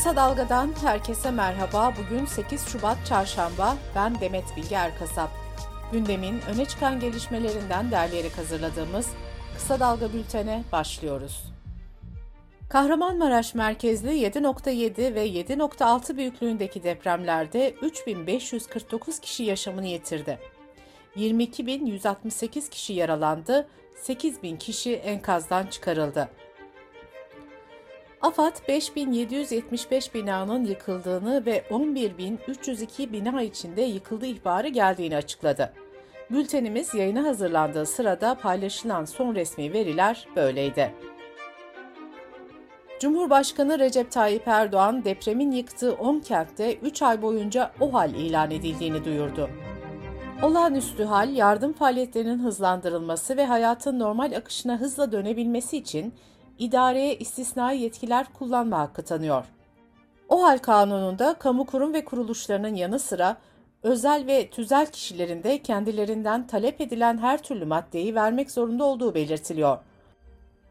Kısa Dalga'dan herkese merhaba. Bugün 8 Şubat Çarşamba. Ben Demet Bilge Erkasap. Gündemin öne çıkan gelişmelerinden derleyerek hazırladığımız Kısa Dalga bültene başlıyoruz. Kahramanmaraş merkezli 7.7 ve 7.6 büyüklüğündeki depremlerde 3549 kişi yaşamını yitirdi. 22.168 kişi yaralandı, 8.000 kişi enkazdan çıkarıldı. AFAD 5775 binanın yıkıldığını ve 11302 bina içinde yıkıldı ihbarı geldiğini açıkladı. Bültenimiz yayına hazırlandığı sırada paylaşılan son resmi veriler böyleydi. Cumhurbaşkanı Recep Tayyip Erdoğan depremin yıktığı 10 kentte 3 ay boyunca OHAL ilan edildiğini duyurdu. Olağanüstü hal, yardım faaliyetlerinin hızlandırılması ve hayatın normal akışına hızla dönebilmesi için idareye istisnai yetkiler kullanma hakkı tanıyor. O hal kanununda kamu kurum ve kuruluşlarının yanı sıra özel ve tüzel kişilerin de kendilerinden talep edilen her türlü maddeyi vermek zorunda olduğu belirtiliyor.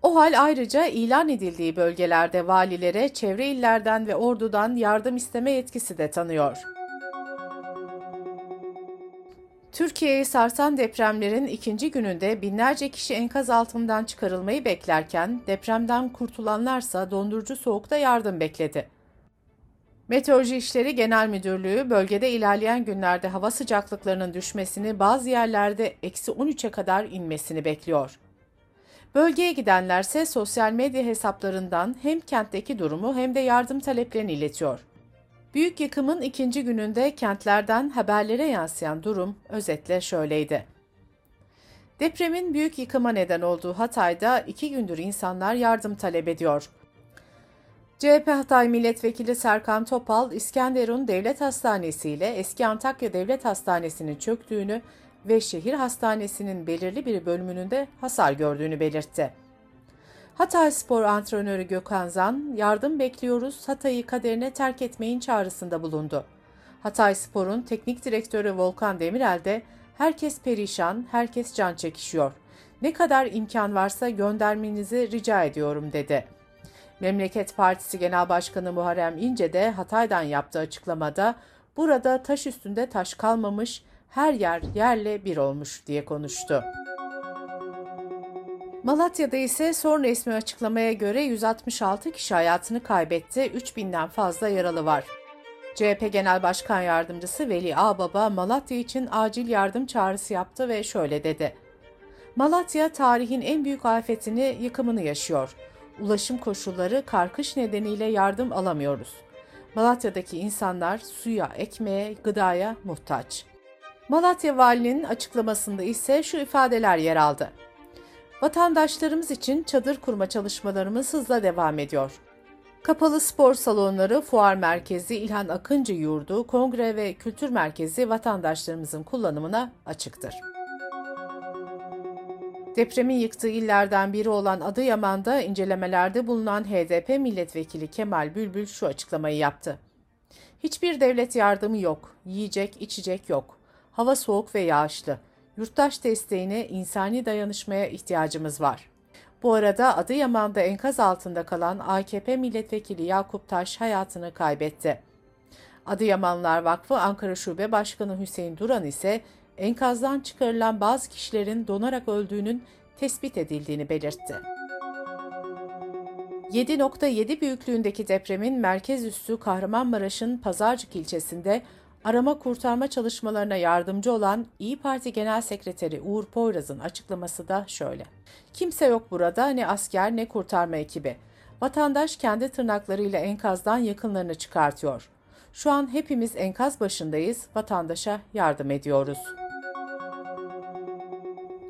O hal ayrıca ilan edildiği bölgelerde valilere çevre illerden ve ordudan yardım isteme yetkisi de tanıyor. Türkiye'yi sarsan depremlerin ikinci gününde binlerce kişi enkaz altından çıkarılmayı beklerken depremden kurtulanlarsa dondurucu soğukta yardım bekledi. Meteoroloji İşleri Genel Müdürlüğü bölgede ilerleyen günlerde hava sıcaklıklarının düşmesini bazı yerlerde eksi 13'e kadar inmesini bekliyor. Bölgeye gidenlerse sosyal medya hesaplarından hem kentteki durumu hem de yardım taleplerini iletiyor. Büyük yıkımın ikinci gününde kentlerden haberlere yansıyan durum özetle şöyleydi. Depremin büyük yıkıma neden olduğu Hatay'da iki gündür insanlar yardım talep ediyor. CHP Hatay Milletvekili Serkan Topal, İskenderun Devlet Hastanesi ile eski Antakya Devlet Hastanesi'nin çöktüğünü ve şehir hastanesinin belirli bir bölümünün de hasar gördüğünü belirtti. Hatay Spor antrenörü Gökhan Zan, yardım bekliyoruz, Hatay'ı kaderine terk etmeyin çağrısında bulundu. Hatay Spor'un teknik direktörü Volkan Demirel de herkes perişan, herkes can çekişiyor. Ne kadar imkan varsa göndermenizi rica ediyorum dedi. Memleket Partisi Genel Başkanı Muharrem İnce de Hatay'dan yaptığı açıklamada burada taş üstünde taş kalmamış, her yer yerle bir olmuş diye konuştu. Malatya'da ise son resmi açıklamaya göre 166 kişi hayatını kaybetti, 3000'den fazla yaralı var. CHP Genel Başkan Yardımcısı Veli Ağbaba Malatya için acil yardım çağrısı yaptı ve şöyle dedi. Malatya tarihin en büyük afetini, yıkımını yaşıyor. Ulaşım koşulları karkış nedeniyle yardım alamıyoruz. Malatya'daki insanlar suya, ekmeğe, gıdaya muhtaç. Malatya Valinin açıklamasında ise şu ifadeler yer aldı. Vatandaşlarımız için çadır kurma çalışmalarımız hızla devam ediyor. Kapalı spor salonları, fuar merkezi, İlhan Akıncı Yurdu, kongre ve kültür merkezi vatandaşlarımızın kullanımına açıktır. Depremin yıktığı illerden biri olan Adıyaman'da incelemelerde bulunan HDP milletvekili Kemal Bülbül şu açıklamayı yaptı. Hiçbir devlet yardımı yok, yiyecek, içecek yok. Hava soğuk ve yağışlı. Yurttaş desteğine, insani dayanışmaya ihtiyacımız var. Bu arada Adıyaman'da enkaz altında kalan AKP milletvekili Yakup Taş hayatını kaybetti. Adıyamanlar Vakfı Ankara Şube Başkanı Hüseyin Duran ise enkazdan çıkarılan bazı kişilerin donarak öldüğünün tespit edildiğini belirtti. 7.7 büyüklüğündeki depremin merkez üssü Kahramanmaraş'ın Pazarcık ilçesinde arama kurtarma çalışmalarına yardımcı olan İyi Parti Genel Sekreteri Uğur Poyraz'ın açıklaması da şöyle. Kimse yok burada ne asker ne kurtarma ekibi. Vatandaş kendi tırnaklarıyla enkazdan yakınlarını çıkartıyor. Şu an hepimiz enkaz başındayız, vatandaşa yardım ediyoruz.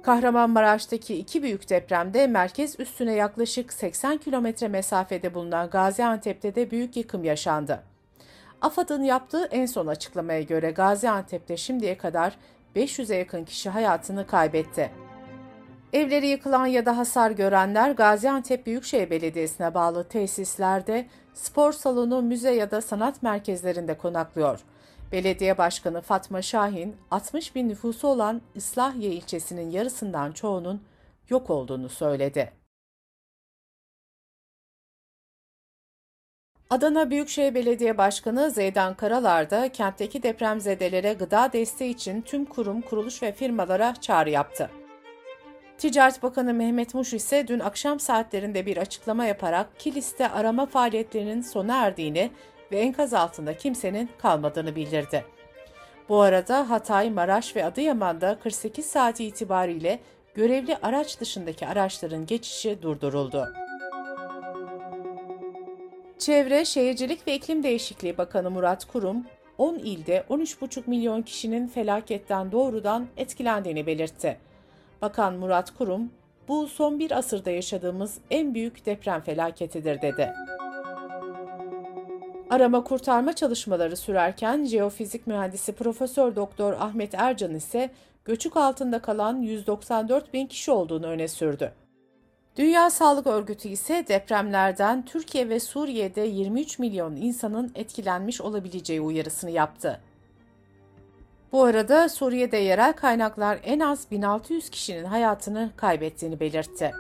Kahramanmaraş'taki iki büyük depremde merkez üstüne yaklaşık 80 kilometre mesafede bulunan Gaziantep'te de büyük yıkım yaşandı. AFAD'ın yaptığı en son açıklamaya göre Gaziantep'te şimdiye kadar 500'e yakın kişi hayatını kaybetti. Evleri yıkılan ya da hasar görenler Gaziantep Büyükşehir Belediyesi'ne bağlı tesislerde, spor salonu, müze ya da sanat merkezlerinde konaklıyor. Belediye Başkanı Fatma Şahin, 60 bin nüfusu olan İslahiye ilçesinin yarısından çoğunun yok olduğunu söyledi. Adana Büyükşehir Belediye Başkanı Zeydan Karalar da kentteki depremzedelere gıda desteği için tüm kurum, kuruluş ve firmalara çağrı yaptı. Ticaret Bakanı Mehmet Muş ise dün akşam saatlerinde bir açıklama yaparak Kilis'te arama faaliyetlerinin sona erdiğini ve enkaz altında kimsenin kalmadığını bildirdi. Bu arada Hatay, Maraş ve Adıyaman'da 48 saat itibariyle görevli araç dışındaki araçların geçişi durduruldu. Çevre, Şehircilik ve İklim Değişikliği Bakanı Murat Kurum, 10 ilde 13,5 milyon kişinin felaketten doğrudan etkilendiğini belirtti. Bakan Murat Kurum, bu son bir asırda yaşadığımız en büyük deprem felaketidir dedi. Arama kurtarma çalışmaları sürerken jeofizik mühendisi Profesör Doktor Ahmet Ercan ise göçük altında kalan 194 bin kişi olduğunu öne sürdü. Dünya Sağlık Örgütü ise depremlerden Türkiye ve Suriye'de 23 milyon insanın etkilenmiş olabileceği uyarısını yaptı. Bu arada Suriye'de yerel kaynaklar en az 1600 kişinin hayatını kaybettiğini belirtti.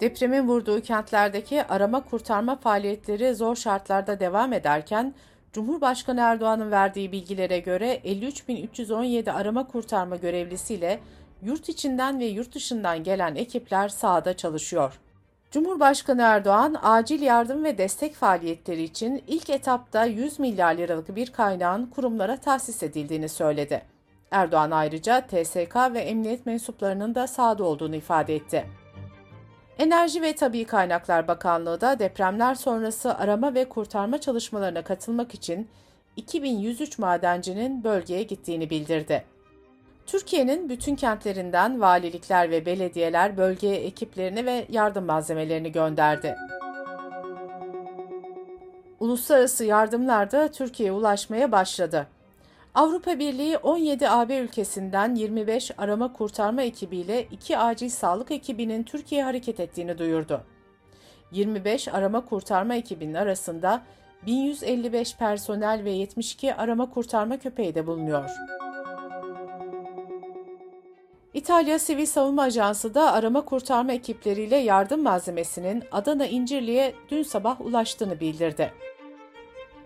Depremin vurduğu kentlerdeki arama kurtarma faaliyetleri zor şartlarda devam ederken, Cumhurbaşkanı Erdoğan'ın verdiği bilgilere göre 53.317 arama kurtarma görevlisiyle yurt içinden ve yurt dışından gelen ekipler sahada çalışıyor. Cumhurbaşkanı Erdoğan, acil yardım ve destek faaliyetleri için ilk etapta 100 milyar liralık bir kaynağın kurumlara tahsis edildiğini söyledi. Erdoğan ayrıca TSK ve emniyet mensuplarının da sahada olduğunu ifade etti. Enerji ve Tabi Kaynaklar Bakanlığı da depremler sonrası arama ve kurtarma çalışmalarına katılmak için 2103 madencinin bölgeye gittiğini bildirdi. Türkiye'nin bütün kentlerinden valilikler ve belediyeler bölgeye ekiplerini ve yardım malzemelerini gönderdi. Uluslararası yardımlar da Türkiye'ye ulaşmaya başladı. Avrupa Birliği 17 AB ülkesinden 25 arama kurtarma ekibiyle 2 acil sağlık ekibinin Türkiye'ye hareket ettiğini duyurdu. 25 arama kurtarma ekibinin arasında 1155 personel ve 72 arama kurtarma köpeği de bulunuyor. İtalya Sivil Savunma Ajansı da arama kurtarma ekipleriyle yardım malzemesinin Adana İncirli'ye dün sabah ulaştığını bildirdi.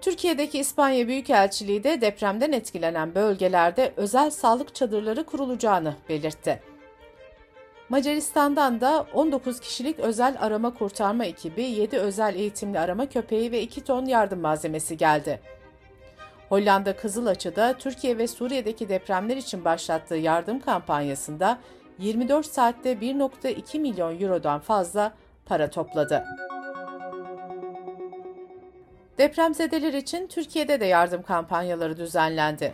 Türkiye'deki İspanya Büyükelçiliği de depremden etkilenen bölgelerde özel sağlık çadırları kurulacağını belirtti. Macaristan'dan da 19 kişilik özel arama kurtarma ekibi, 7 özel eğitimli arama köpeği ve 2 ton yardım malzemesi geldi. Hollanda Kızılaçı'da Türkiye ve Suriye'deki depremler için başlattığı yardım kampanyasında 24 saatte 1.2 milyon eurodan fazla para topladı. Depremzedeler için Türkiye'de de yardım kampanyaları düzenlendi.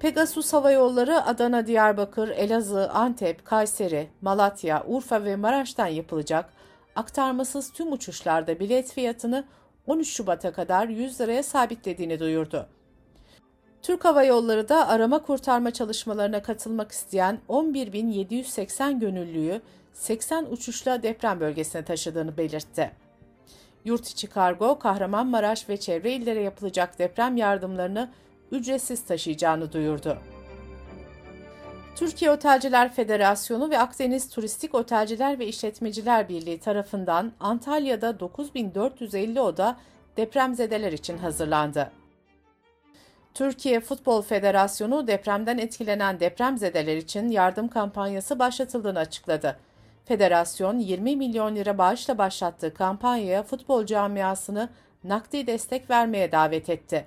Pegasus Hava Yolları Adana, Diyarbakır, Elazığ, Antep, Kayseri, Malatya, Urfa ve Maraş'tan yapılacak aktarmasız tüm uçuşlarda bilet fiyatını 13 Şubat'a kadar 100 liraya sabitlediğini duyurdu. Türk Hava Yolları da arama kurtarma çalışmalarına katılmak isteyen 11.780 gönüllüyü 80 uçuşla deprem bölgesine taşıdığını belirtti. Yurt içi kargo, Kahramanmaraş ve çevre illere yapılacak deprem yardımlarını ücretsiz taşıyacağını duyurdu. Türkiye Otelciler Federasyonu ve Akdeniz Turistik Otelciler ve İşletmeciler Birliği tarafından Antalya'da 9450 oda depremzedeler için hazırlandı. Türkiye Futbol Federasyonu depremden etkilenen depremzedeler için yardım kampanyası başlatıldığını açıkladı. Federasyon 20 milyon lira bağışla başlattığı kampanyaya futbol camiasını nakdi destek vermeye davet etti.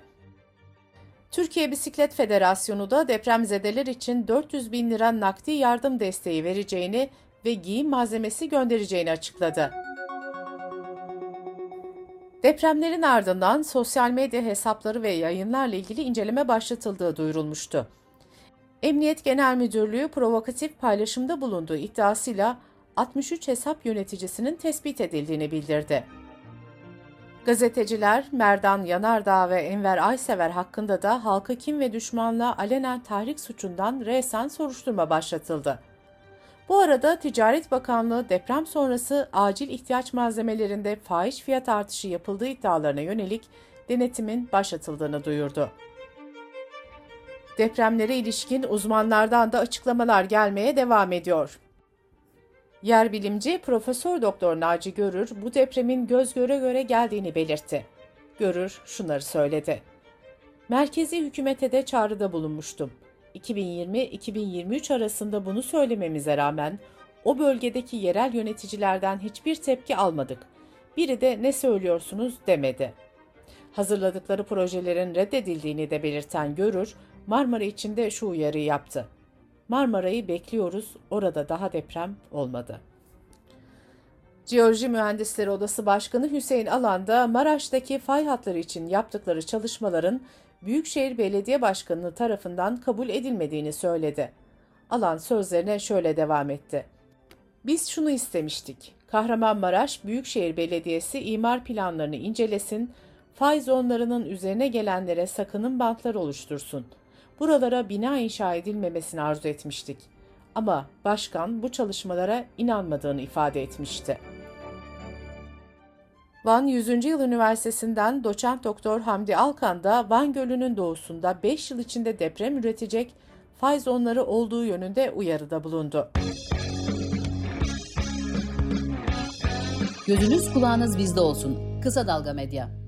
Türkiye Bisiklet Federasyonu da depremzedeler için 400 bin lira nakdi yardım desteği vereceğini ve giyim malzemesi göndereceğini açıkladı. Depremlerin ardından sosyal medya hesapları ve yayınlarla ilgili inceleme başlatıldığı duyurulmuştu. Emniyet Genel Müdürlüğü provokatif paylaşımda bulunduğu iddiasıyla 63 hesap yöneticisinin tespit edildiğini bildirdi. Gazeteciler Merdan Yanardağ ve Enver Aysever hakkında da halka kim ve düşmanlığa alenen tahrik suçundan resen soruşturma başlatıldı. Bu arada Ticaret Bakanlığı deprem sonrası acil ihtiyaç malzemelerinde fahiş fiyat artışı yapıldığı iddialarına yönelik denetimin başlatıldığını duyurdu. Depremlere ilişkin uzmanlardan da açıklamalar gelmeye devam ediyor. Yer bilimci Profesör Doktor Naci Görür bu depremin göz göre göre geldiğini belirtti. Görür şunları söyledi. Merkezi hükümete de çağrıda bulunmuştum. 2020-2023 arasında bunu söylememize rağmen o bölgedeki yerel yöneticilerden hiçbir tepki almadık. Biri de ne söylüyorsunuz demedi. Hazırladıkları projelerin reddedildiğini de belirten Görür, Marmara için de şu uyarıyı yaptı. Marmara'yı bekliyoruz, orada daha deprem olmadı. Jeoloji Mühendisleri Odası Başkanı Hüseyin Alan da Maraş'taki fay hatları için yaptıkları çalışmaların Büyükşehir Belediye Başkanı tarafından kabul edilmediğini söyledi. Alan sözlerine şöyle devam etti. Biz şunu istemiştik. Kahramanmaraş Büyükşehir Belediyesi imar planlarını incelesin, fay zonlarının üzerine gelenlere sakının bantlar oluştursun. Buralara bina inşa edilmemesini arzu etmiştik. Ama başkan bu çalışmalara inanmadığını ifade etmişti. Van 100. Yıl Üniversitesi'nden doçent doktor Hamdi Alkan da Van Gölü'nün doğusunda 5 yıl içinde deprem üretecek fay zonları olduğu yönünde uyarıda bulundu. Gözünüz kulağınız bizde olsun. Kısa Dalga Medya.